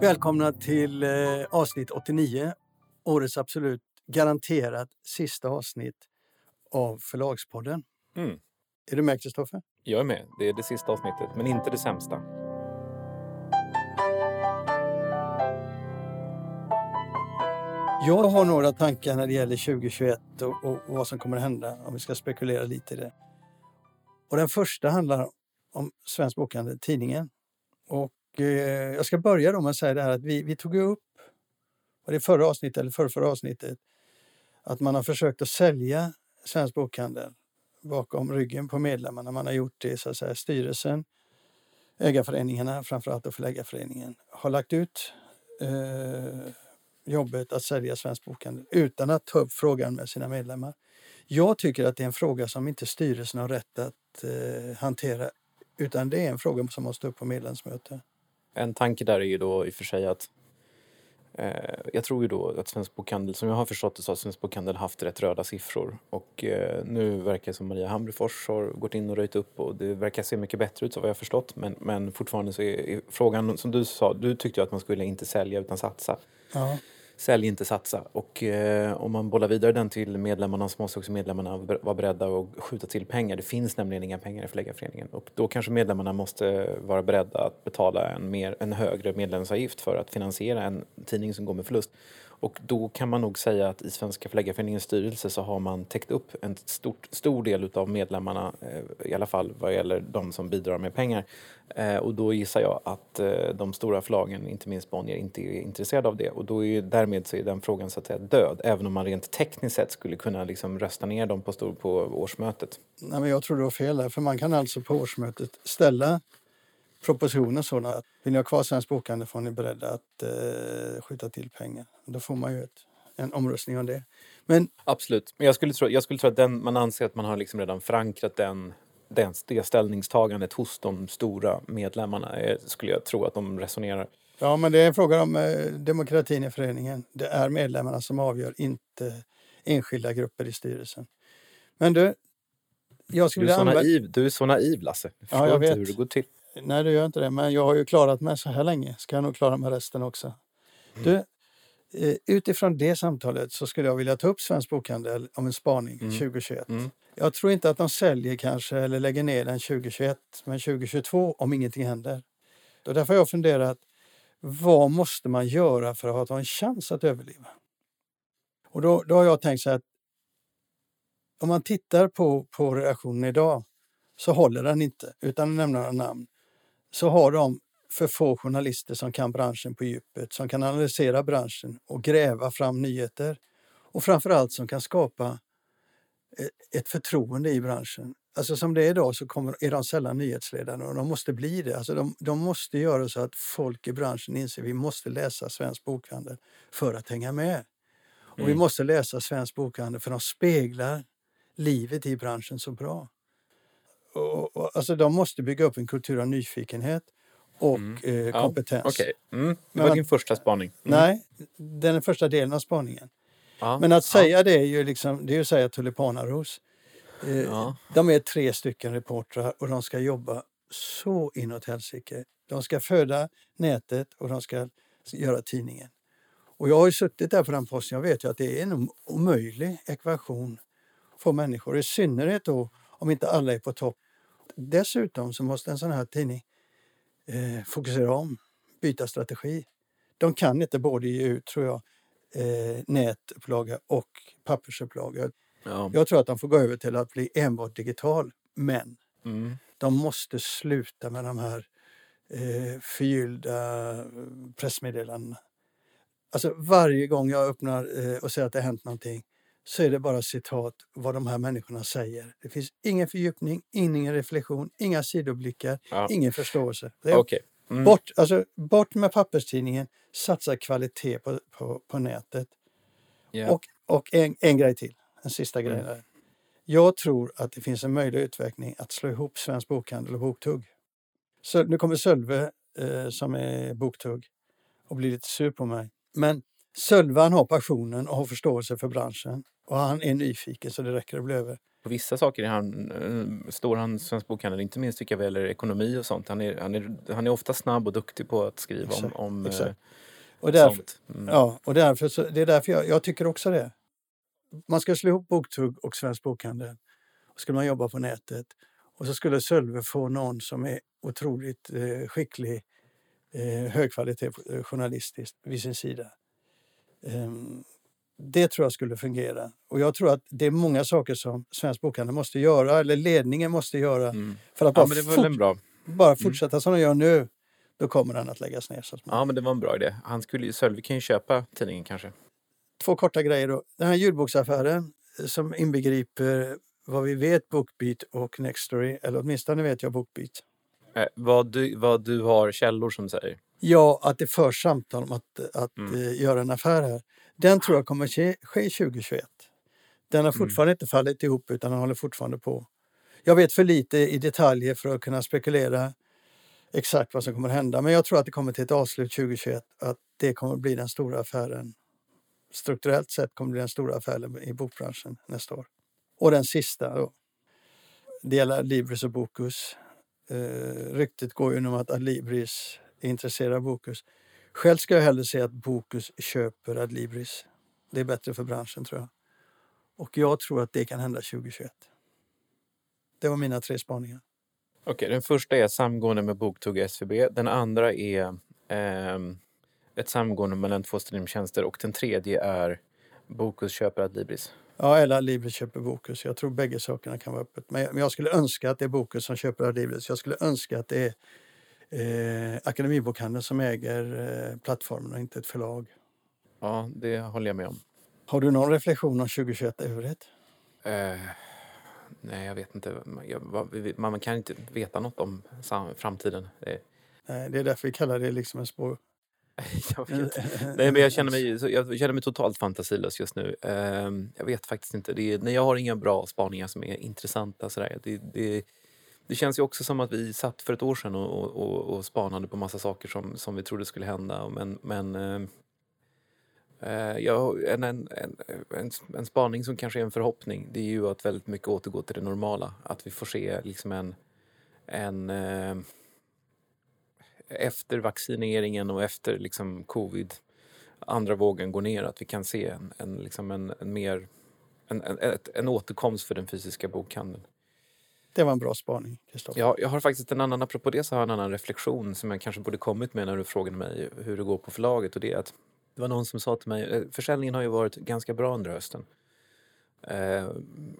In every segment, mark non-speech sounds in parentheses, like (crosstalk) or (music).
Välkomna till eh, avsnitt 89. Årets absolut garanterat sista avsnitt av Förlagspodden. Mm. Är du med Kristoffer? Jag är med. Det är det sista avsnittet, men inte det sämsta. Jag har några tankar när det gäller 2021 och, och, och vad som kommer att hända om vi ska spekulera lite i det. Och den första handlar om Svensk Bokhandel, tidningen. Och Eh, jag ska börja då med att säga det här att vi, vi tog upp, var det förra avsnittet eller förra, förra avsnittet, att man har försökt att sälja Svensk Bokhandel bakom ryggen på medlemmarna. Man har gjort det så att säga styrelsen, ägarföreningarna, framförallt allt Förläggarföreningen, har lagt ut eh, jobbet att sälja Svensk Bokhandel utan att ta upp frågan med sina medlemmar. Jag tycker att det är en fråga som inte styrelsen har rätt att eh, hantera utan det är en fråga som måste upp på medlemsmöte. En tanke där är ju då i och för sig att eh, jag tror ju då att Svensk Bokhandel, som jag har förstått det så har Svensk Bokhandel haft rätt röda siffror och eh, nu verkar det som Maria Hamrefors har gått in och röjt upp och det verkar se mycket bättre ut så vad jag har förstått men, men fortfarande så är, är frågan som du sa, du tyckte ju att man skulle inte sälja utan satsa. Ja. Sälj inte satsa. Och eh, om man bollar vidare den till medlemmarna så måste också medlemmarna vara beredda att skjuta till pengar. Det finns nämligen inga pengar i Förläggarföreningen. Och då kanske medlemmarna måste vara beredda att betala en, mer, en högre medlemsavgift för att finansiera en tidning som går med förlust. Och då kan man nog säga att i Svenska Förläggarföreningens styrelse så har man täckt upp en stort, stor del av medlemmarna, eh, i alla fall vad gäller de som bidrar med pengar. Eh, och då gissar jag att eh, de stora förlagen, inte minst Bonnier, inte är intresserade av det. Och då är, därmed så är den frågan så att säga död, även om man rent tekniskt sett skulle kunna liksom rösta ner dem på, stor, på årsmötet. Nej, men jag tror du har fel där, för man kan alltså på årsmötet ställa propositionen sådana att vill ni ha kvar Svensk Bokhandel får ni beredda att eh, skjuta till pengar. Då får man ju ett, en omröstning om det. Men, Absolut, men jag skulle tro, jag skulle tro att den, man anser att man har liksom redan förankrat den, den, det ställningstagandet hos de stora medlemmarna. Eh, skulle jag tro att de resonerar. ja, men det är en fråga om eh, demokratin i föreningen. Det är medlemmarna som avgör, inte enskilda grupper i styrelsen. Men du, jag skulle Du är, så naiv, du är så naiv Lasse. Jag förstår jag vet. hur det går till. Nej, det gör inte det. Men jag har ju klarat mig så här länge. Ska jag nog klara mig resten också. Du, eh, utifrån det samtalet så skulle jag vilja ta upp Svensk Bokhandel om en spaning 2021. Mm. Jag tror inte att de säljer kanske eller lägger ner den 2021, men 2022 om ingenting händer. Och därför har jag funderat, vad måste man göra för att ha en chans att överleva? Och då, då har jag tänkt så här att om man tittar på, på reaktionen idag så håller den inte, utan att nämna namn så har de för få journalister som kan branschen på djupet, som kan analysera branschen och gräva fram nyheter. Och framförallt som kan skapa e- ett förtroende i branschen. Alltså som det är idag så kommer, är de sällan nyhetsledande och de måste bli det. Alltså de, de måste göra så att folk i branschen inser att vi måste läsa Svensk Bokhandel för att hänga med. Och vi Mm. måste läsa Svensk Bokhandel för de speglar livet i branschen så bra. Och, och, alltså de måste bygga upp en kultur av nyfikenhet och eh, Ja, kompetens. Okej, mm. det Men var att- din första spaning. Mm. Nej, den är första delen av spaningen. Ja. Men att säga det är ju liksom, det är att säga tulipanaros. Eh, Ja. De är tre stycken reportrar och de ska jobba så inåt helsike. De ska föda nätet och de ska göra tidningen. Och jag har suttit där på den posten, jag vet ju att det är en om- omöjlig ekvation för människor, i synnerhet då om inte alla är på topp. Dessutom så måste en sån här tidning eh, fokusera om, byta strategi. De kan inte både ge ut, tror jag, eh, nätupplaga och pappersupplaga. Ja. Jag tror att de får gå över till att bli enbart digital, men Mm. de måste sluta med de här eh, förgyllda eh, pressmeddelandena. Alltså varje gång jag öppnar eh, och säger att det har hänt någonting så är det bara citat vad de här människorna säger. Det finns ingen fördjupning, ingen reflektion, inga sidoblickar, Ja. ingen förståelse. Det är Okej. Mm. bort, alltså, bort med papperstidningen, satsa kvalitet på, på, på nätet. Ja. Och, och en, en grej till, en sista grej Mm. Jag tror att det finns en möjlig utveckling att slå ihop Svensk Bokhandel och Boktugg. Så nu kommer Sölve eh, som är Boktugg och blir lite sur på mig. Men Sölve han har passionen och har förståelse för branschen. Och han är nyfiken så det räcker att bli över. På vissa saker är han, eh, står han Svensk Bokhandel, inte minst tycker jag väl ekonomi och sånt. Han är, han, är, han är ofta snabb och duktig på att skriva Exakt, om, om exakt. eh, Och därför, sånt. Mm. ja, och därför så, det är därför jag, jag tycker också det. Man ska slå ihop Boktugg och Svensk Bokhandel. Och skulle man jobba på nätet. Och så skulle Sölve få någon som är otroligt eh, skicklig, eh, högkvalitet eh, journalistiskt vid sin sida. Ehm, det tror jag skulle fungera. Och jag tror att det är många saker som Svensk Bokhandel måste göra, eller ledningen måste göra, Mm. för att Ja, bara, väl fort, bara fortsätta som de gör nu. Då kommer den att läggas ner. Så småningom. Ja, men det var en bra idé. Han skulle Sölve kan ju köpa tidningen kanske. Två korta grejer då. Den här ljudboksaffären eh, som inbegriper vad vi vet Bookbeat och Nextory, eller åtminstone vet jag Bookbeat. Eh, vad, du, vad du har källor som säger. Ja, att det förs samtal om att, att Mm. eh, göra en affär här. Den tror jag kommer ske, ske 2021. Den har Mm. fortfarande inte fallit ihop utan den håller fortfarande på. Jag vet för lite i detaljer för att kunna spekulera exakt vad som kommer hända. Men jag tror att det kommer till ett avslut 2021. Att det kommer bli den stora affären. Strukturellt sett kommer det bli den stora affären i bokbranschen nästa år. Och den sista då. Det gäller Adlibris och Bokus. Eh, ryktet går ju om att Adlibris är intresserad av Bokus. Själv ska jag hellre se att Bokus köper Adlibris. Det är bättre för branschen tror jag. Och jag tror att det kan hända 2021. Det var mina tre spaningar. Okej, den första är samgående med Boktugg och SVB. Den andra är ehm, ett samgående mellan två streamtjänster och den tredje är Bokus köper Adlibris. Ja, eller Adlibris köper Bokus. Jag tror bägge sakerna kan vara öppet. Men jag, men jag skulle önska att det är Bokus som köper Adlibris. Jag skulle önska att det är eh, Akademibokhandeln som äger eh, plattformen och inte ett förlag. Ja, det håller jag med om. Har du någon reflektion om 2021 i övrigt? Eh, nej, jag vet inte. Man- kan inte veta något om framtiden. Det, Nej, det är därför vi kallar det liksom en spår. (laughs) Nej, men jag känner, mig, jag känner mig totalt fantasilös just nu. Ehm, jag vet faktiskt inte. Det är, nej, jag har inga bra spaningar som är intressanta. Sådär. Det, det, det känns ju också som att vi satt för ett år sedan och, och, och, spanade på massa saker som, som vi trodde skulle hända. Men, men eh, eh ja, en, en, en, en, spaning som kanske är en förhoppning det är ju att väldigt mycket återgår till det normala. Att vi får se liksom en, en eh, efter vaccineringen och efter liksom covid andra vågen går ner att vi kan se en, en, liksom en, en mer en, en, en återkomst för den fysiska bokhandeln. Det var en bra spaning, Kristoffer. Jag, jag har faktiskt en annan, apropå det så har jag en annan reflektion som jag kanske borde kommit med när du frågade mig hur det går på förlaget och det är att det var någon som sa till mig, eh, försäljningen har ju varit ganska bra under hösten. Eh,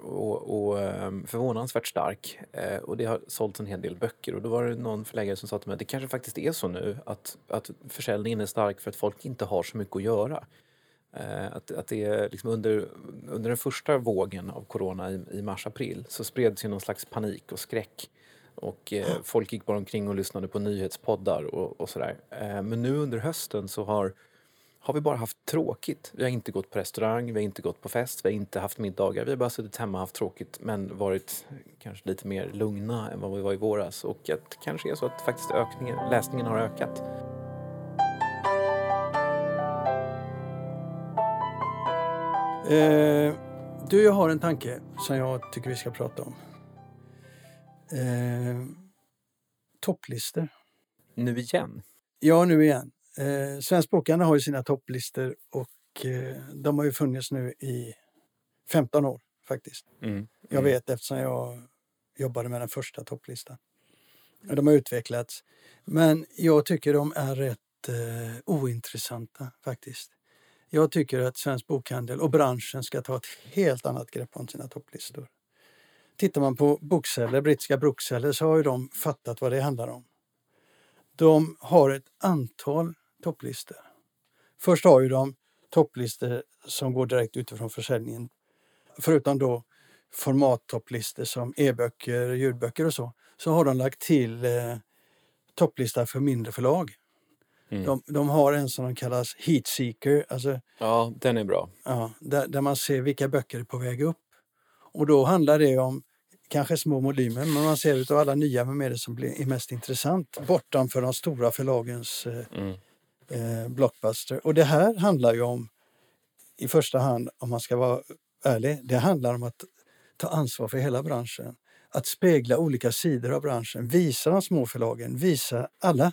och, och ehm, förvånansvärt stark. Eh, och det har sålts en hel del böcker. Och då var det någon förläggare som sa till mig att det kanske faktiskt är så nu att, att försäljningen är stark för att folk inte har så mycket att göra. Eh, att, att det är liksom under, under den första vågen av corona i, i mars-april så spreds ju någon slags panik och skräck. Och eh, folk gick bara omkring och lyssnade på nyhetspoddar och, och sådär. Eh, men nu under hösten så har har vi bara haft tråkigt. Vi har inte gått på restaurang, vi har inte gått på fest, vi har inte haft middagar. Vi har bara suttit hemma och haft tråkigt men varit kanske lite mer lugna än vad vi var i våras. Och att det kanske är så att faktiskt ökningen, läsningen har ökat. Eh, du, jag har en tanke som jag tycker vi ska prata om. Eh, topplistor. Nu igen. Ja, nu igen. Eh, Svensk Bokhandel har ju sina topplistor och eh, de har ju funnits nu i 15 år faktiskt. Mm. Jag vet eftersom jag jobbade med den första topplistan. De har utvecklats. Men jag tycker de är rätt eh, ointressanta faktiskt. Jag tycker att Svensk Bokhandel och branschen ska ta ett helt annat grepp om sina topplistor. Tittar man på bokseller, brittiska bokceller så har ju de fattat vad det handlar om. De har ett antal topplistor. Först har ju de topplistor som går direkt utifrån försäljningen. Förutom då formattopplistor som e-böcker, ljudböcker och så, så har de lagt till eh, topplista för mindre förlag. Mm. De, de har en som de kallas Heatseeker, alltså, Ja, den är bra. ja, där, där man ser vilka böcker är på väg upp. Och då handlar det om kanske små volymer, men man ser utav alla nya, vem är det som blir, mest intressant bortanför de stora förlagens eh, Mm. eh, blockbuster. Och det här handlar ju om i första hand om man ska vara ärlig, det handlar om att ta ansvar för hela branschen. Att spegla olika sidor av branschen, visa de små förlagen, visa alla.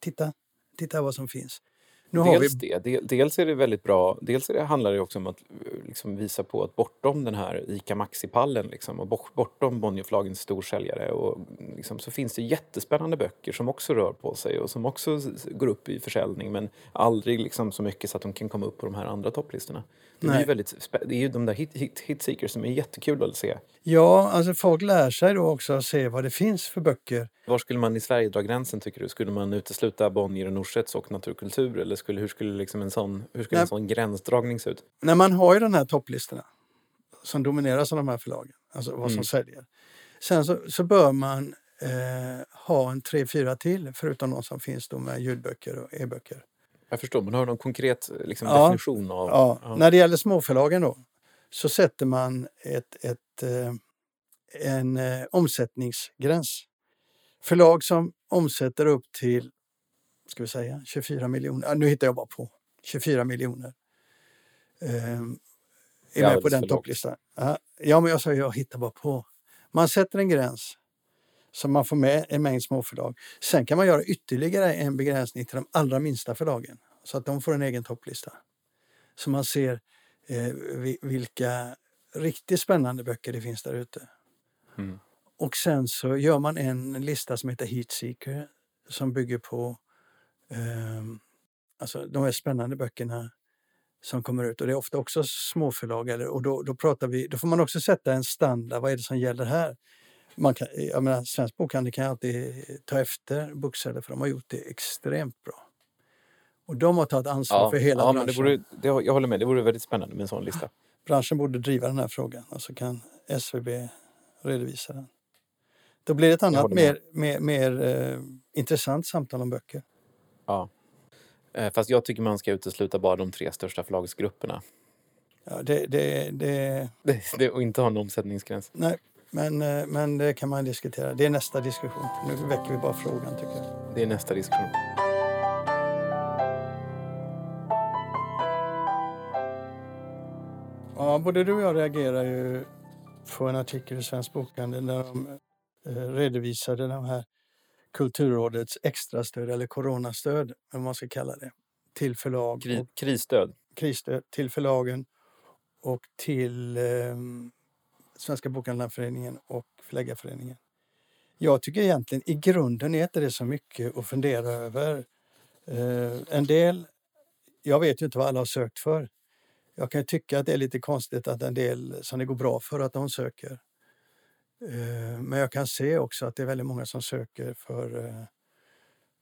Titta, titta vad som finns. Nu dels vi... det. Dels är det väldigt bra. Dels är det, handlar det också om att eh, liksom visa på att bortom den här ICA Maxi-pallen liksom, och bortom Bonnierförlagens storsäljare och liksom, så finns det jättespännande böcker som också rör på sig och som också går upp i försäljning men aldrig liksom så mycket så att de kan komma upp på de här andra topplistorna. Det är, ju väldigt, det är ju de där hit, hit, hitseekers som är jättekul att se. Ja, alltså folk lär sig då också att se vad det finns för böcker. Var skulle man i Sverige dra gränsen tycker du? Skulle man utesluta Bonnier och Norsets och naturkultur eller skulle, hur skulle, liksom en, sån, hur skulle en sån gränsdragning se ut? När man har ju de här topplistorna som domineras av de här förlagen, alltså vad som mm. säljer. Sen så, så bör man eh, ha en tre, fyra till förutom de som finns då med ljudböcker och e-böcker. Jag förstår, men har du någon konkret liksom, ja, definition av... Ja. ja. När det gäller småförlagen då så sätter man ett, ett, eh, en eh, omsättningsgräns. Förlag som omsätter upp till ska vi säga, 24 miljoner. nu hittar jag bara på. 24 miljoner. Eh, är med på den topplistan. Ja, men jag sa jag hittar bara på. Man sätter en gräns så man får med en mängd småförlag. Sen kan man göra ytterligare en begränsning till de allra minsta förlagen så att de får en egen topplista. Så man ser eh, vilka riktigt spännande böcker det finns där ute. Mm. Och sen så gör man en lista som heter Heatseeker som bygger på eh, alltså de här spännande böckerna som kommer ut. Och det är ofta också småförlag. Eller, och då, då, pratar vi, då får man också sätta en standard. Vad är det som gäller här? Man kan, jag menar, Svensk bokhandel kan alltid ta efter Bookseller för de har gjort det extremt bra. Och de har tagit ansvar ja, för hela ja, branschen. Men det vore, det, jag håller med, det vore väldigt spännande med en sån lista. (laughs) Branschen borde driva den här frågan och så kan SVB redovisa den. Då blir det ett annat mer, mer, mer eh, intressant samtal om böcker. Ja. Eh, fast jag tycker man ska utesluta bara de tre största förlagsgrupperna. Ja, det, det, det... (laughs) det, det och inte ha en omsättningsgräns. Nej, men, eh, men det kan man diskutera. Det är nästa diskussion. Nu väcker vi bara frågan tycker jag. Det är nästa diskussion. Ja, både du och jag reagerar ju på en artikel i Svensk Bokhandel där de eh, redovisade de här Kulturrådets extrastöd eller coronastöd, vad man ska kalla det, till förlag. Kri krisstöd? Krisstöd till förlagen och till eh, Svenska Bokhandlarföreningen och Förläggarföreningen. Jag tycker egentligen i grunden är inte det så mycket att fundera över. Eh, en del, jag vet ju inte vad alla har sökt för. Jag kan tycka att det är lite konstigt att en del som det går bra för att de söker. Eh, men jag kan se också att det är väldigt många som söker för eh,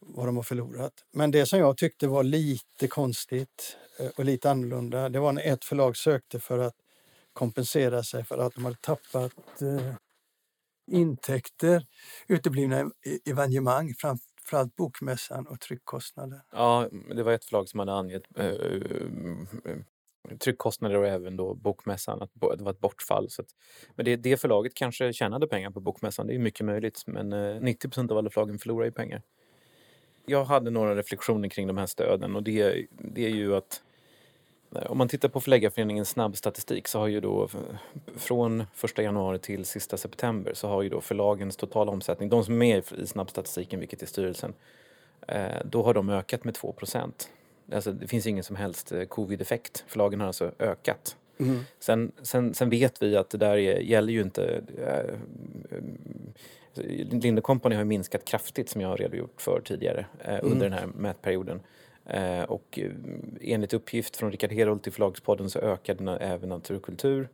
vad de har förlorat. Men det som jag tyckte var lite konstigt eh, och lite annorlunda, det var när ett förlag sökte för att kompensera sig för att de hade tappat eh, intäkter, uteblivna e-, evenemang, framförallt bokmässan och tryckkostnader. Ja, det var ett förlag som hade angett eh, eh, tryckkostnader och även då bokmässan, att det var ett bortfall. Så att, men det, det förlaget kanske tjänade pengar på bokmässan, det är mycket möjligt. Men eh, 90 procent av alla förlagen förlorar ju pengar. Jag hade några reflektioner kring de här stöden och det, det är ju att om man tittar på Förläggarföreningens snabbstatistik så har ju då från 1 januari till sista september så har ju då förlagens totala omsättning, de som är med i snabbstatistiken, vilket är styrelsen, eh, då har de ökat med 2 procent. Alltså, det finns ingen som helst eh, covid-effekt. Förlagen har alltså ökat. Mm. Sen, sen, sen, vet vi att det där är, gäller ju inte... Äh, Linde Company har minskat kraftigt som jag har redogjort för tidigare äh, mm. under den här mätperioden. Eh, och eh, enligt uppgift från Rickard Herold till Förlagspodden så ökade även naturkultur.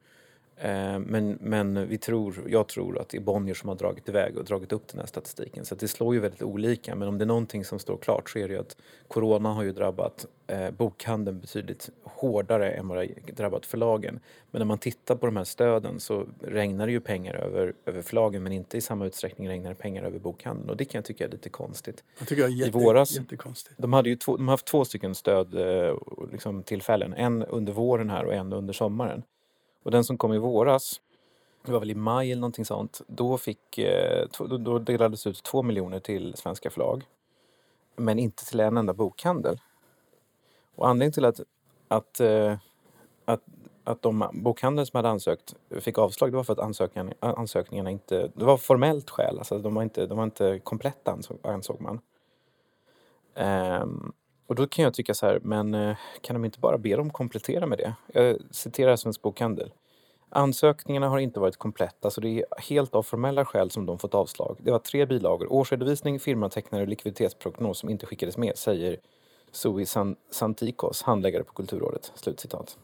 Eh, men, men vi tror, jag tror att det är Bonnier som har dragit iväg och dragit upp den här statistiken. Så det slår ju väldigt olika. Men om det är någonting som står klart så är det ju att Corona har ju drabbat eh, bokhandeln betydligt hårdare än vad det drabbat förlagen. Men när man tittar på de här stöden så regnar det ju pengar över, över förlagen men inte i samma utsträckning regnar det pengar över bokhandeln. Och det kan jag tycka är lite konstigt. Jag tycker det är jätte, I våras, jättekonstigt. De, hade ju två, de har haft två stycken stödtillfällen. liksom, En under våren här och en under sommaren. Och den som kom i våras, det var väl i maj eller någonting sånt, då, fick, eh, då delades ut två miljoner till svenska förlag. Men inte till en enda bokhandel. Och anledningen till att, att, eh, att att de bokhandeln som hade ansökt fick avslag, det var för att ansökan, ansökningarna inte... Det var formellt skäl, alltså de var inte, de var inte kompletta ansåg, ansåg man. Um, och då kan jag tycka så här, men eh, kan de inte bara be dem komplettera med det? Jag citerar Svensk Bokhandel. Ansökningarna har inte varit kompletta så det är helt av formella skäl som de fått avslag. Det var tre bilagor, årsredovisning, firmatecknare och likviditetsprognos som inte skickades med, säger Zoe San Santikos, handläggare på Kulturrådet. Slutcitat.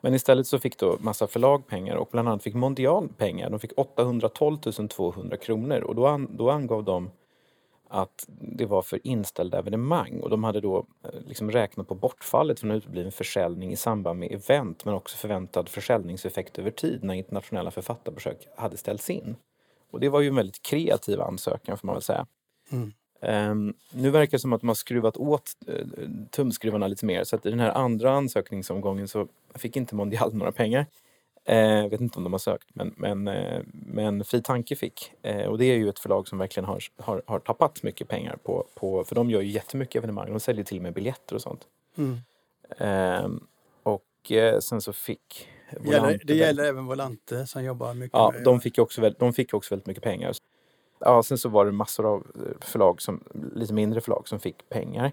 Men istället så fick då massa förlag pengar och bland annat fick Mondial pengar. De fick 812 200 kronor och då, an, då angav de att det var för inställda evenemang och de hade då eh, liksom räknat på bortfallet från utebliven försäljning i samband med event men också förväntad försäljningseffekt över tid när internationella författarbesök hade ställts in. Och det var ju en väldigt kreativ ansökan får man väl säga. Mm. Um, nu verkar det som att de har skruvat åt uh, tumskruvarna lite mer så att i den här andra ansökningsomgången så fick inte Mondial några pengar. Uh, jag vet inte om de har sökt men, men, uh, men Fri Tanke fick. och det är ju ett förlag som verkligen har, har, har tappat mycket pengar på, på, för de gör ju jättemycket evenemang. De säljer till och med biljetter och sånt. Mm. Ehm, och sen så fick det gäller, det gäller även Volante som jobbar mycket ja, med... De fick, också, de fick också väldigt mycket pengar. Ja, sen så var det massor av eh, förlag, som, lite mindre förlag, som fick pengar.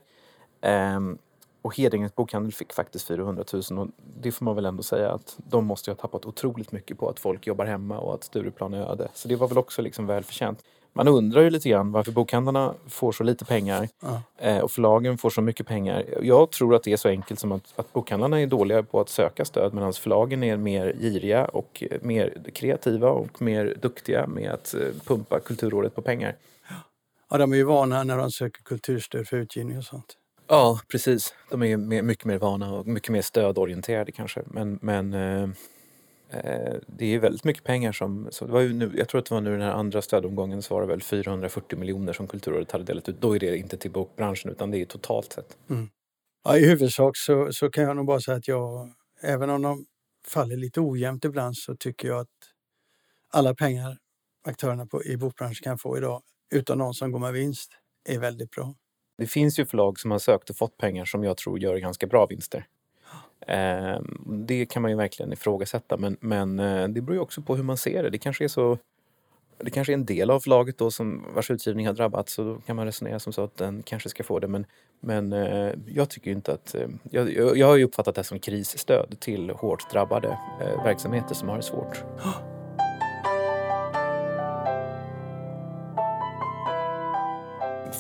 Um, och Hedingens bokhandel fick faktiskt 400 000 och det får man väl ändå säga att de måste ha tappat otroligt mycket på att folk jobbar hemma och att Stureplan är öde. Så det var väl också liksom välförtjänt man undrar ju lite grann varför bokhandlarna får så lite pengar ja. Eh, och förlagen får så mycket pengar. Jag tror att det är så enkelt som att, att bokhandlarna är dåliga på att söka stöd medan förlagen är mer giriga och mer kreativa och mer duktiga med att eh, pumpa Kulturrådet på pengar. Ja, de är ju vana när de söker kulturstöd för utgivning och sånt. Ja, precis. De är ju mycket mer vana och mycket mer stödorienterade kanske. Men, men eh, eh det är väldigt mycket pengar som, så det var ju nu, jag tror att det var nu den här andra stödomgången så var det väl 440 miljoner som Kulturrådet hade delat ut. Då är det inte till bokbranschen utan det är totalt sett. Mm. Ja, I huvudsak så, så kan jag nog bara säga att jag, även om de faller lite ojämnt ibland så tycker jag att alla pengar aktörerna på, i bokbranschen kan få idag utan någon som går med vinst är väldigt bra. Det finns ju förlag som har sökt och fått pengar som jag tror gör ganska bra vinster. Eh, det kan man ju verkligen ifrågasätta men, men eh, det beror ju också på hur man ser det. Det kanske är så det kanske är en del av förlaget då som vars utgivning har drabbats så då kan man resonera som så att den kanske ska få det men, men eh, jag tycker inte att... Eh, jag, jag har ju uppfattat det som krisstöd till hårt drabbade eh, verksamheter som har det svårt. (gasps)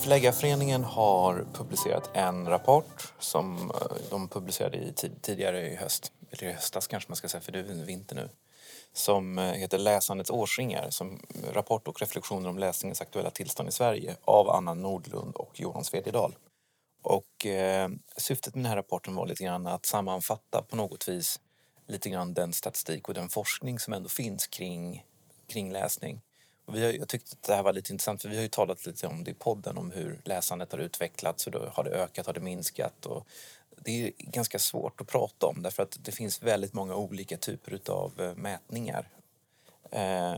Förläggarföreningen har publicerat en rapport som eh, de publicerade i tidigare i höst, eller i höstas kanske man ska säga för det är vinter nu, som eh, heter Läsandets årsringar, som rapport och reflektioner om läsningens aktuella tillstånd i Sverige av Anna Nordlund och Johan Svedjedal. Och eh, syftet med den här rapporten var lite grann att sammanfatta på något vis lite grann den statistik och den forskning som ändå finns kring, kring läsning. Vi har, jag tyckte att det här var lite intressant för vi har ju talat lite om det i podden om hur läsandet har utvecklats, hur det, har det ökat, har det minskat och det är ganska svårt att prata om därför att det finns väldigt många olika typer av eh, mätningar. Eh,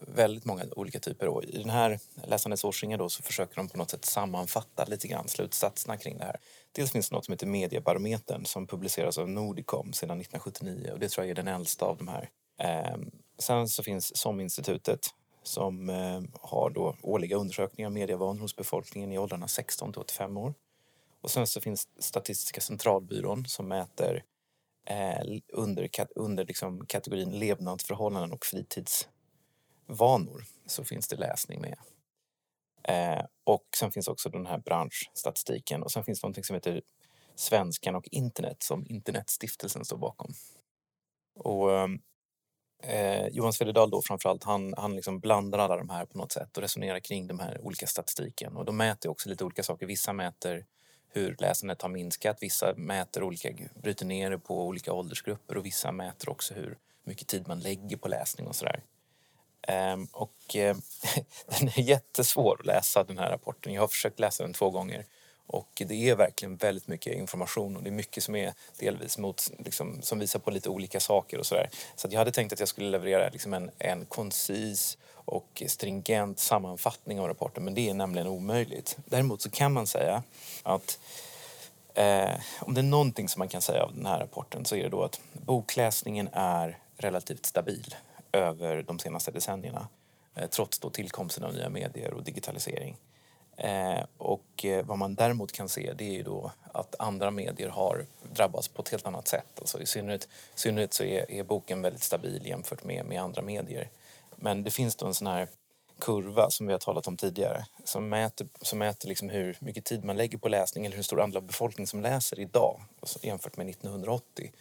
väldigt många olika typer. Och I den här Läsandets årsringar då så försöker de på något sätt sammanfatta lite grann slutsatserna kring det här. Dels finns det något som heter Mediebarometern som publiceras av Nordicom sedan 1979 och det tror jag är den äldsta av de här. Eh, sen så finns SOM-institutet som eh, har då årliga undersökningar av medievanor hos befolkningen i åldrarna 16 till 85 år. Och sen så finns Statistiska centralbyrån som mäter eh, under, under liksom kategorin levnadsförhållanden och fritidsvanor så finns det läsning med. Eh, och sen finns också den här branschstatistiken och sen finns det någonting som heter Svenskan och internet som Internetstiftelsen står bakom. Och ehm, eh, Johan Svededal då framförallt, han, han liksom blandar alla de här på något sätt och resonerar kring de här olika statistiken. Och de mäter också lite olika saker. Vissa mäter hur läsandet har minskat, vissa mäter olika, bryter ner det på olika åldersgrupper och vissa mäter också hur mycket tid man lägger på läsning och sådär. Um, och uh, (laughs) den är jättesvår att läsa den här rapporten. Jag har försökt läsa den två gånger och det är verkligen väldigt mycket information och det är mycket som är delvis mot, liksom, som visar på lite olika saker och sådär. Så jag hade tänkt att jag skulle leverera liksom en, en koncis och stringent sammanfattning av rapporten men det är nämligen omöjligt. Däremot så kan man säga att Eh, om det är någonting som man kan säga av den här rapporten så är det då att bokläsningen är relativt stabil över de senaste decennierna eh, trots då tillkomsten av nya medier och digitalisering. Eh, och eh, vad man däremot kan se det är ju då att andra medier har drabbats på ett helt annat sätt. Alltså I synnerhet, i synnerhet så är, är boken väldigt stabil jämfört med, med andra medier. Men det finns då en sån här kurva som vi har talat om tidigare som mäter, som mäter liksom hur mycket tid man lägger på läsning eller hur stor andel av befolkningen som läser idag alltså jämfört med 1980.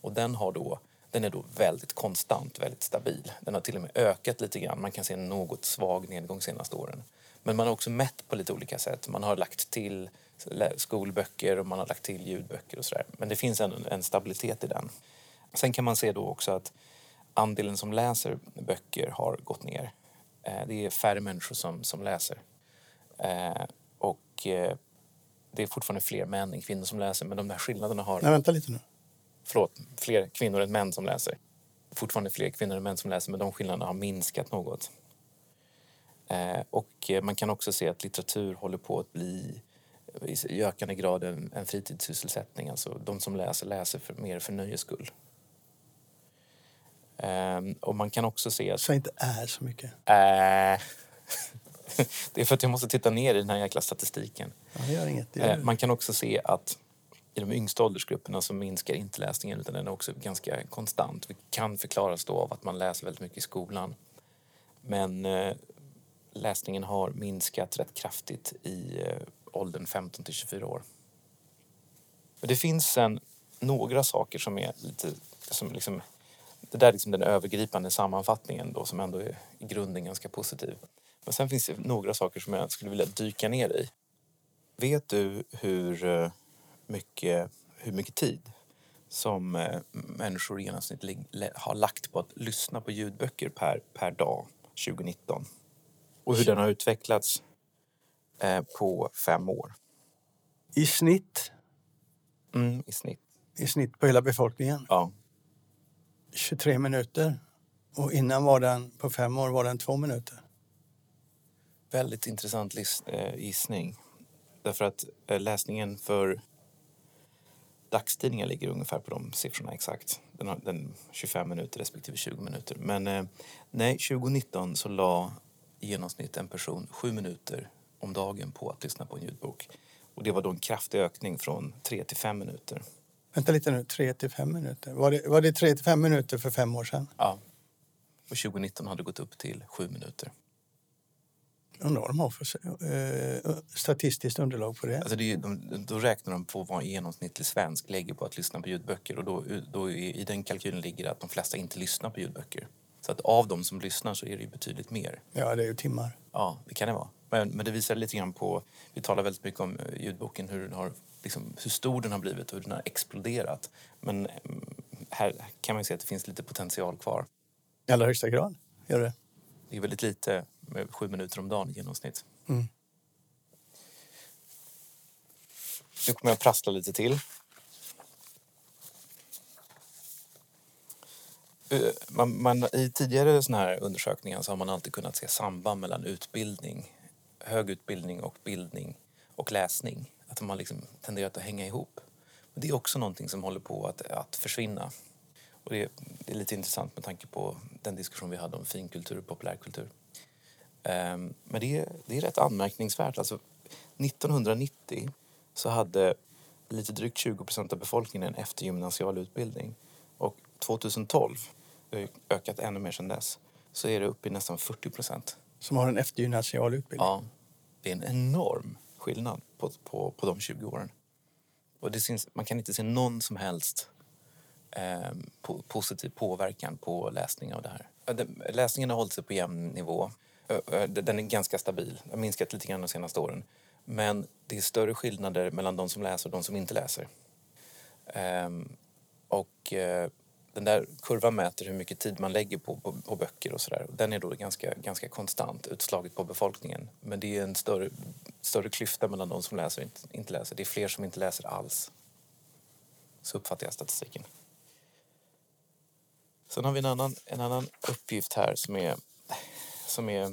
Och den, har då, den är då väldigt konstant, väldigt stabil. Den har till och med ökat lite grann. Man kan se en något svag nedgång de senaste åren. Men man har också mätt på lite olika sätt. Man har lagt till skolböcker och man har lagt till ljudböcker och sådär. Men det finns en, en stabilitet i den. Sen kan man se då också att andelen som läser böcker har gått ner. Eh, det är färre människor som, som läser. Eh, och eh, det är fortfarande fler män än kvinnor som läser men de där skillnaderna har... Nej, vänta lite nu. Förlåt, fler kvinnor än män som läser. Fortfarande fler kvinnor än män som läser men de skillnaderna har minskat något. Och man kan också se att litteratur håller på att bli i ökande grad en, en fritidssysselsättning. Alltså de som läser läser för, mer för nöjes skull. Um, och man kan också se att... Så inte är så mycket? Uh, (laughs) det är för att jag måste titta ner i den här jäkla statistiken. Ja, inget. Uh, man kan också se att i de yngsta åldersgrupperna så minskar inte läsningen utan den är också ganska konstant. Det kan förklaras då av att man läser väldigt mycket i skolan. Men uh, läsningen har minskat rätt kraftigt i eh, åldern 15 till 24 år. Men det finns sen några saker som är lite som liksom det där är liksom den övergripande sammanfattningen då som ändå är i grunden ganska positiv. Men sen finns det några saker som jag skulle vilja dyka ner i. Vet du hur eh, mycket, hur mycket tid som eh, människor i genomsnitt har lagt på att lyssna på ljudböcker per, per dag 2019? Och hur den har utvecklats eh, på fem år. I snitt? Mm, i snitt. I snitt på hela befolkningen? Ja. 23 minuter. Och innan var den, på fem år, var den två minuter. Väldigt intressant eh, gissning. Därför att eh, läsningen för dagstidningar ligger ungefär på de siffrorna exakt. Den har den 25 minuter respektive 20 minuter. Men eh, nej, 2019 så la i genomsnitt en person sju minuter om dagen på att lyssna på en ljudbok. Och det var då en kraftig ökning från tre till fem minuter. Vänta lite nu, 3 till 5 minuter. Var det, var det 3 till 5 minuter för fem år sedan? Ja. Och 2019 hade det gått upp till 7 minuter. Undrar vad de har för eh, statistiskt underlag på det. Alltså det är, de, då räknar de på vad en genomsnittlig svensk lägger på att lyssna på ljudböcker och då, då i, i den kalkylen ligger det att de flesta inte lyssnar på ljudböcker. Så att av de som lyssnar så är det ju betydligt mer. Ja, det är ju timmar. Ja, det kan det vara. Men, men det visar lite grann på, vi talar väldigt mycket om eh, ljudboken, hur den har liksom, hur stor den har blivit och hur den har exploderat. Men mm, här kan man se att det finns lite potential kvar. I allra högsta grad gör det. Det är väldigt lite, sju minuter om dagen i genomsnitt. Mm. Nu kommer jag prassla lite till. Eh, man, man, I tidigare såna här undersökningar så har man alltid kunnat se samband mellan utbildning, hög utbildning och bildning och läsning. Att de har liksom tenderat att hänga ihop. Men det är också någonting som håller på att, att försvinna. Och det, det, är lite intressant med tanke på den diskussion vi hade om finkultur och populärkultur. Um, men det, det är rätt anmärkningsvärt. Alltså, 1990 så hade lite drygt 20 procent av befolkningen en eftergymnasial utbildning. Och 2012, det har ökat ännu mer sedan dess, så är det uppe i nästan 40 procent. Som har en eftergymnasial utbildning? Ja. Det är en enorm skillnad på, på, på de 20 åren. Och det syns, man kan inte se någon som helst eh, po positiv påverkan på läsning av det här. Läsningen har hållit sig på jämn nivå. Den är ganska stabil. Den har minskat lite grann de senaste åren. Men det är större skillnader mellan de som läser och de som inte läser. Um, och uh, den där kurvan mäter hur mycket tid man lägger på, på, på böcker och sådär. Den är då ganska, ganska konstant utslaget på befolkningen. Men det är en större, större klyfta mellan de som läser och inte, inte läser. Det är fler som inte läser alls. Så uppfattar jag statistiken. Sen har vi en annan, en annan uppgift här som är, som är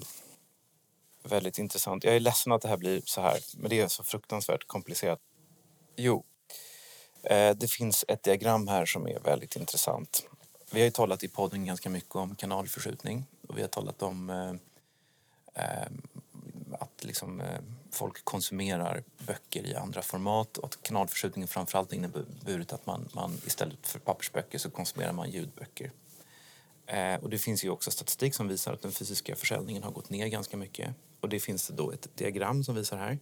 väldigt intressant. Jag är ledsen att det här blir så här, men det är så fruktansvärt komplicerat. Jo, Eh, det finns ett diagram här som är väldigt intressant. Vi har ju talat i podden ganska mycket om kanalförskjutning och vi har talat om eh, eh, att liksom, folk konsumerar böcker i andra format och att kanalförskjutningen framförallt inneburit att man, man istället för pappersböcker så konsumerar man ljudböcker. Och det finns ju också statistik som visar att den fysiska försäljningen har gått ner ganska mycket. Och det finns då ett diagram som visar här.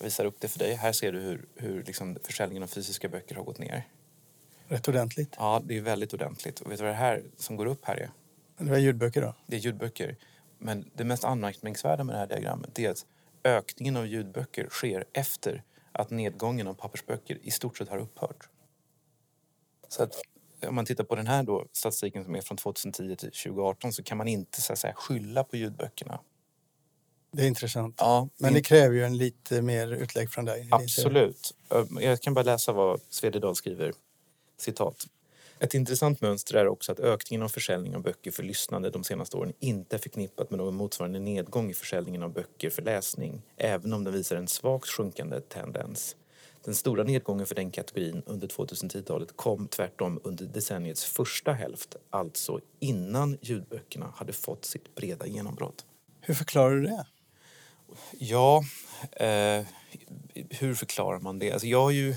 Visar upp det för dig. Här ser du hur, hur liksom försäljningen av fysiska böcker har gått ner. Rätt ordentligt. Ja, det är väldigt ordentligt. Och vet du vad det här som går upp här är? Det var ljudböcker då? Det är ljudböcker. Men det mest anmärkningsvärda med det här diagrammet är att ökningen av ljudböcker sker efter att nedgången av pappersböcker i stort sett har upphört. Så att om man tittar på den här då, statistiken som är från 2010 till 2018 så kan man inte så att säga, skylla på ljudböckerna. Det är intressant. Ja, Men det kräver ju en lite mer utlägg från dig. Absolut. Jag kan bara läsa vad Svededal skriver. Citat. Ett intressant mönster är också att ökningen av försäljning av böcker för lyssnande de senaste åren inte är förknippat med någon motsvarande nedgång i försäljningen av böcker för läsning, även om den visar en svagt sjunkande tendens. Den stora nedgången för den kategorin under 2010-talet kom tvärtom under decenniets första hälft, alltså innan ljudböckerna hade fått sitt breda genombrott. Hur förklarar du det? Ja, eh, hur förklarar man det? Alltså jag har ju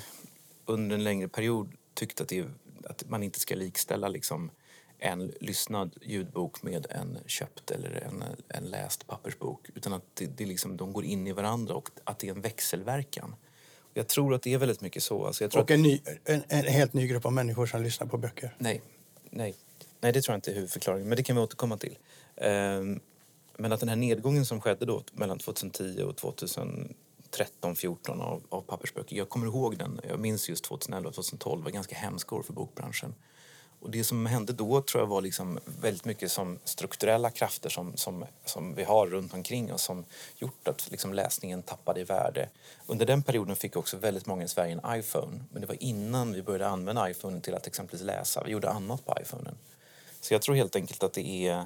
under en längre period tyckt att, det, att man inte ska likställa liksom en lyssnad ljudbok med en köpt eller en, en läst pappersbok utan att det, det liksom, de går in i varandra och att det är en växelverkan. Jag tror att det är väldigt mycket så. Alltså jag tror och en, ny, en, en, helt ny grupp av människor som lyssnar på böcker? Nej, nej. nej det tror jag inte är huvudförklaringen, men det kan vi återkomma till. Um, men att den här nedgången som skedde då mellan 2010 och 2013, 14 av, av pappersböcker. Jag kommer ihåg den, jag minns just 2011 och 2012 var ganska hemska år för bokbranschen. Och det som hände då tror jag var liksom väldigt mycket som strukturella krafter som, som, som vi har runt omkring oss som gjort att liksom läsningen tappade i värde. Under den perioden fick också väldigt många i Sverige en iPhone. Men det var innan vi började använda iPhone till att exempelvis läsa. Vi gjorde annat på iPhonen. Så jag tror helt enkelt att det är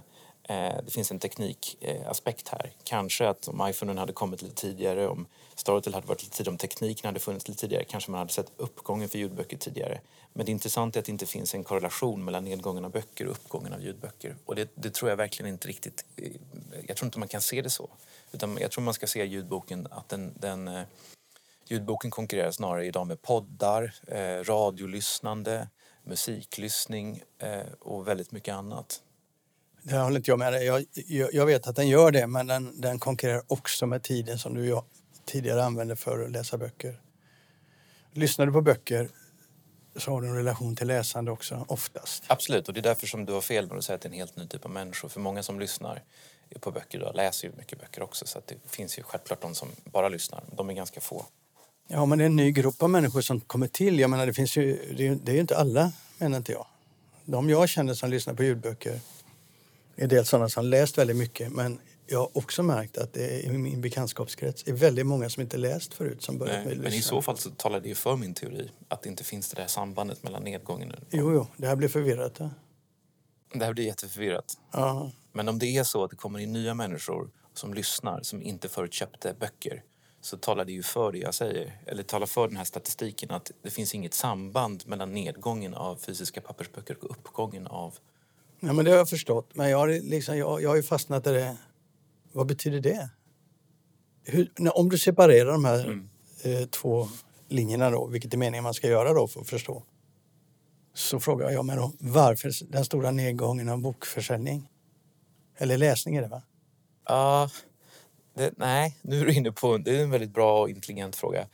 Eh, det finns en teknikaspekt här. Kanske att om iPhonen hade kommit lite tidigare, om Storytel hade varit lite tidigare, om tekniken hade funnits lite tidigare, kanske man hade sett uppgången för ljudböcker tidigare. Men det intressanta är att det inte finns en korrelation mellan nedgången av böcker och uppgången av ljudböcker. Och det, det tror jag verkligen inte riktigt... Eh, jag tror inte man kan se det så. Utan jag tror man ska se ljudboken att den, den eh, ljudboken konkurrerar snarare idag med poddar, eh, radiolyssnande, musiklyssning eh, och väldigt mycket annat. Det håller inte jag med dig. Jag, jag, jag, vet att den gör det, men den, den konkurrerar också med tiden som du tidigare använde för att läsa böcker. Lyssnar du på böcker så har du en relation till läsande också, oftast. Absolut, och det är därför som du har fel när du säger att det är en helt ny typ av människor. För många som lyssnar på böcker idag läser ju mycket böcker också. Så det finns ju självklart de som bara lyssnar. De är ganska få. Ja, men det är en ny grupp av människor som kommer till. Jag menar, det, finns ju, det, är, det är ju inte alla, menar inte jag. De jag känner som lyssnar på ljudböcker en del sådana som läst väldigt mycket. Men jag har också märkt att det i min bekantskapskrets är väldigt många som inte läst förut som börjat Nej, med Men i så fall så talar det ju för min teori att det inte finns det där sambandet mellan nedgången och... Jo, jo, det här blir förvirrat. Ja. Det här blir jätteförvirrat. Ja. Men om det är så att det kommer in nya människor som lyssnar som inte förut köpte böcker så talar det ju för det jag säger, eller talar för den här statistiken att det finns inget samband mellan nedgången av fysiska pappersböcker och uppgången av Ja, men det har jag förstått. Men jag har, liksom, jag, jag har ju fastnat i det. Vad betyder det? Hur, när, om du separerar de här mm. eh, två linjerna då, vilket är meningen man ska göra då för att förstå. Så frågar jag mig då, varför den stora nedgången av bokförsäljning? Eller läsning är det va? Ja, uh, nej, nu är du inne på, det är en väldigt bra och intelligent fråga.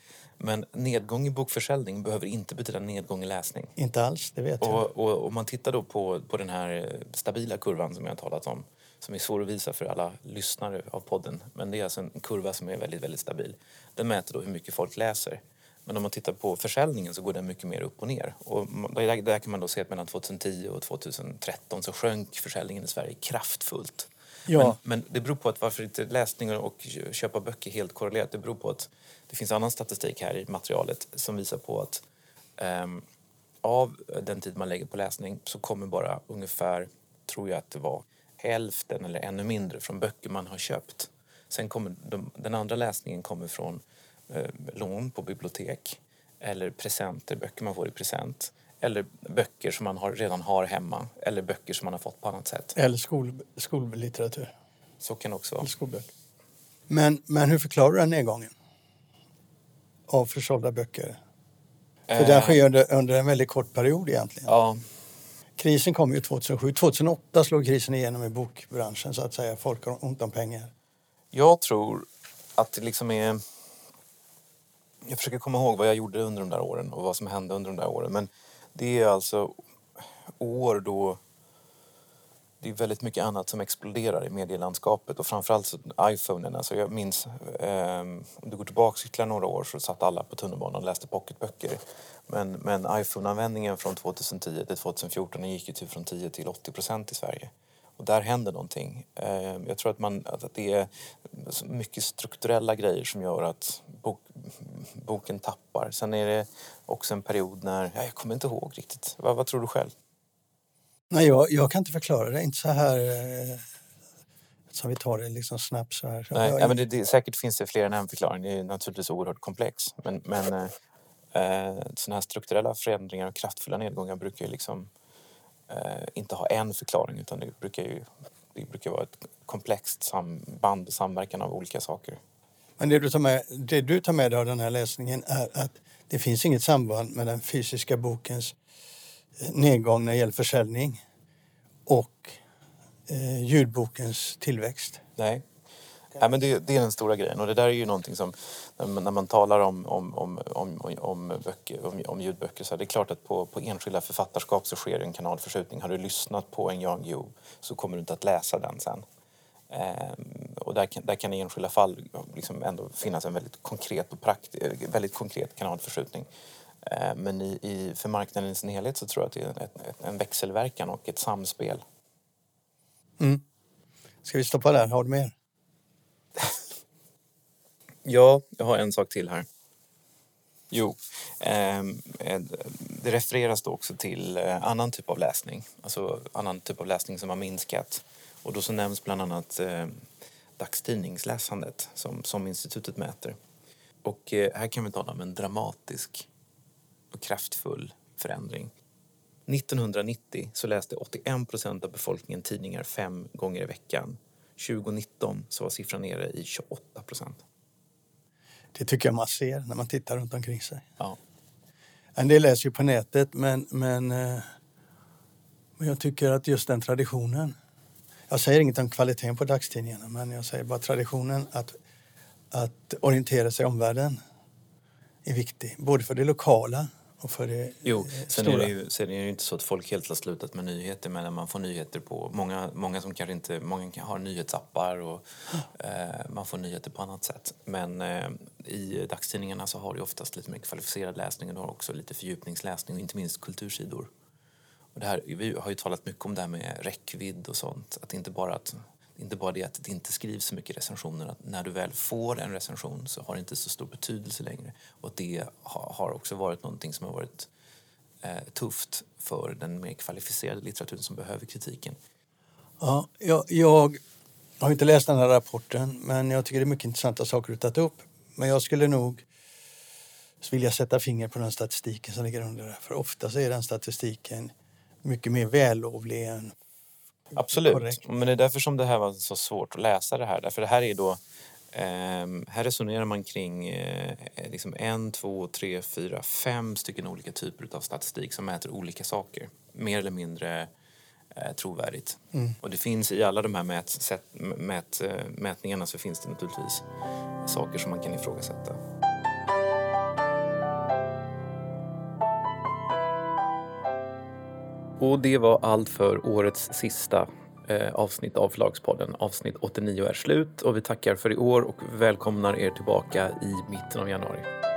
Men nedgång i bokförsäljning behöver inte betyda nedgång i läsning. Inte alls, det vet och, jag. Och om man tittar då på, på den här stabila kurvan som jag har talat om som är svår att visa för alla lyssnare av podden. Men det är alltså en kurva som är väldigt, väldigt stabil. Den mäter då hur mycket folk läser. Men om man tittar på försäljningen så går den mycket mer upp och ner. Och där, där kan man då se att mellan 2010 och 2013 så sjönk försäljningen i Sverige kraftfullt. Ja. Men, men, det beror på att varför inte läsning och köpa böcker helt korrelerat. Det beror på att det finns annan statistik här i materialet som visar på att um, av den tid man lägger på läsning så kommer bara ungefär, tror jag att det var, hälften eller ännu mindre från böcker man har köpt. Sen kommer de, den andra läsningen kommer från eh, lån på bibliotek eller presenter, böcker man får i present. Eller böcker som man har, redan har hemma eller böcker som man har fått på annat sätt. Eller skol, skollitteratur. Så kan också vara. Men, men hur förklarar du den nedgången? Av försålda böcker? För den sker under, under en väldigt kort period egentligen. Ja, Krisen kom ju 2007. 2008 slog krisen igenom i bokbranschen så att säga. Folk har ont om pengar. Jag tror att det liksom är... Jag försöker komma ihåg vad jag gjorde under de där åren och vad som hände under de där åren. Men det är alltså år då det är väldigt mycket annat som exploderar i medielandskapet och framförallt iPhonen. Alltså jag minns, eh, om du går tillbaka ytterligare några år så satt alla på tunnelbanan och läste pocketböcker. Men, men iPhone-användningen från 2010 till 2014 gick ju typ från 10 till 80 procent i Sverige. Och där händer någonting. Eh, jag tror att, man, att det är mycket strukturella grejer som gör att bok, boken tappar. Sen är det också en period när, ja, jag kommer inte ihåg riktigt. Vad, vad tror du själv? Nej, jag, jag kan inte förklara det. Inte så här eh, som vi tar det liksom snabbt så här. Nej, jag, ja, men det, det, säkert finns det fler än en förklaring. Det är naturligtvis oerhört komplex. Men, men eh, eh, sådana här strukturella förändringar och kraftfulla nedgångar brukar ju liksom eh, inte ha en förklaring utan det brukar ju det brukar vara ett komplext samband och samverkan av olika saker. Men det du, tar med, det du tar med dig av den här läsningen är att det finns inget samband med den fysiska bokens nedgång när det gäller försäljning och eh, ljudbokens tillväxt. Nej. Nej, men det, det är den stora grejen och det där är ju någonting som när man, när man talar om, om, om, om, om, böcker, om, om ljudböcker så är det klart att på, på enskilda författarskap så sker en kanalförskjutning. Har du lyssnat på en Jan Guillou så kommer du inte att läsa den sen. Ehm, och där kan, där kan i enskilda fall liksom ändå finnas en väldigt konkret, och prakt, väldigt konkret kanalförskjutning. Ehm, men i, i, för marknaden i sin helhet så tror jag att det är ett, ett, en växelverkan och ett samspel. Mm. Ska vi stoppa där? Har du mer? (laughs) Ja, jag har en sak till här. Jo, eh, det refereras då också till eh, annan typ av läsning. Alltså annan typ av läsning som har minskat. Och då så nämns bland annat eh, dagstidningsläsandet som, som institutet mäter. Och eh, här kan vi tala om en dramatisk och kraftfull förändring. 1990 så läste 81 procent av befolkningen tidningar fem gånger i veckan. 2019 så var siffran nere i 28 procent. Det tycker jag man ser när man tittar runt omkring sig. Ja. En del läser ju på nätet men, men, eh, men jag tycker att just den traditionen. Jag säger inget om kvaliteten på dagstidningarna men jag säger bara traditionen att, att orientera sig i omvärlden är viktig. Både för det lokala och för det Jo, sen stora. är, det ju, sen är det ju inte så att folk helt har slutat med nyheter men man får nyheter på många, många som kanske inte, många kan- har nyhetsappar och eh, man får nyheter på annat sätt. Men eh, i dagstidningarna så har du oftast lite mer kvalificerad läsning och du har också lite fördjupningsläsning och inte minst kultursidor. Och det här, vi har ju talat mycket om det här med räckvidd och sånt. Att inte bara att inte bara det att det inte skrivs så mycket recensioner, att när du väl får en recension så har det inte så stor betydelse längre. Och det har också varit någonting som har varit eh, tufft för den mer kvalificerade litteraturen som behöver kritiken. Ja, jag, jag har inte läst den här rapporten men jag tycker det är mycket intressanta saker du tagit upp. Men jag skulle nog vilja sätta finger på den statistiken som ligger under det. För ofta så är den statistiken mycket mer vällovlig än Absolut, Korrekt. men det är därför som det här var så svårt att läsa det här. Därför det här är då ehm, här resonerar man kring eh, liksom en, två, tre, fyra, fem stycken olika typer av statistik som mäter olika saker. Mer eller mindre eh, trovärdigt. Och det finns i alla de här mät, sätt, mät, eh, mätningarna så finns det naturligtvis saker som man kan ifrågasätta. Och det var allt för årets sista eh, avsnitt av Förlagspodden. Avsnitt 89 är slut och vi tackar för i år och välkomnar er tillbaka i mitten av januari.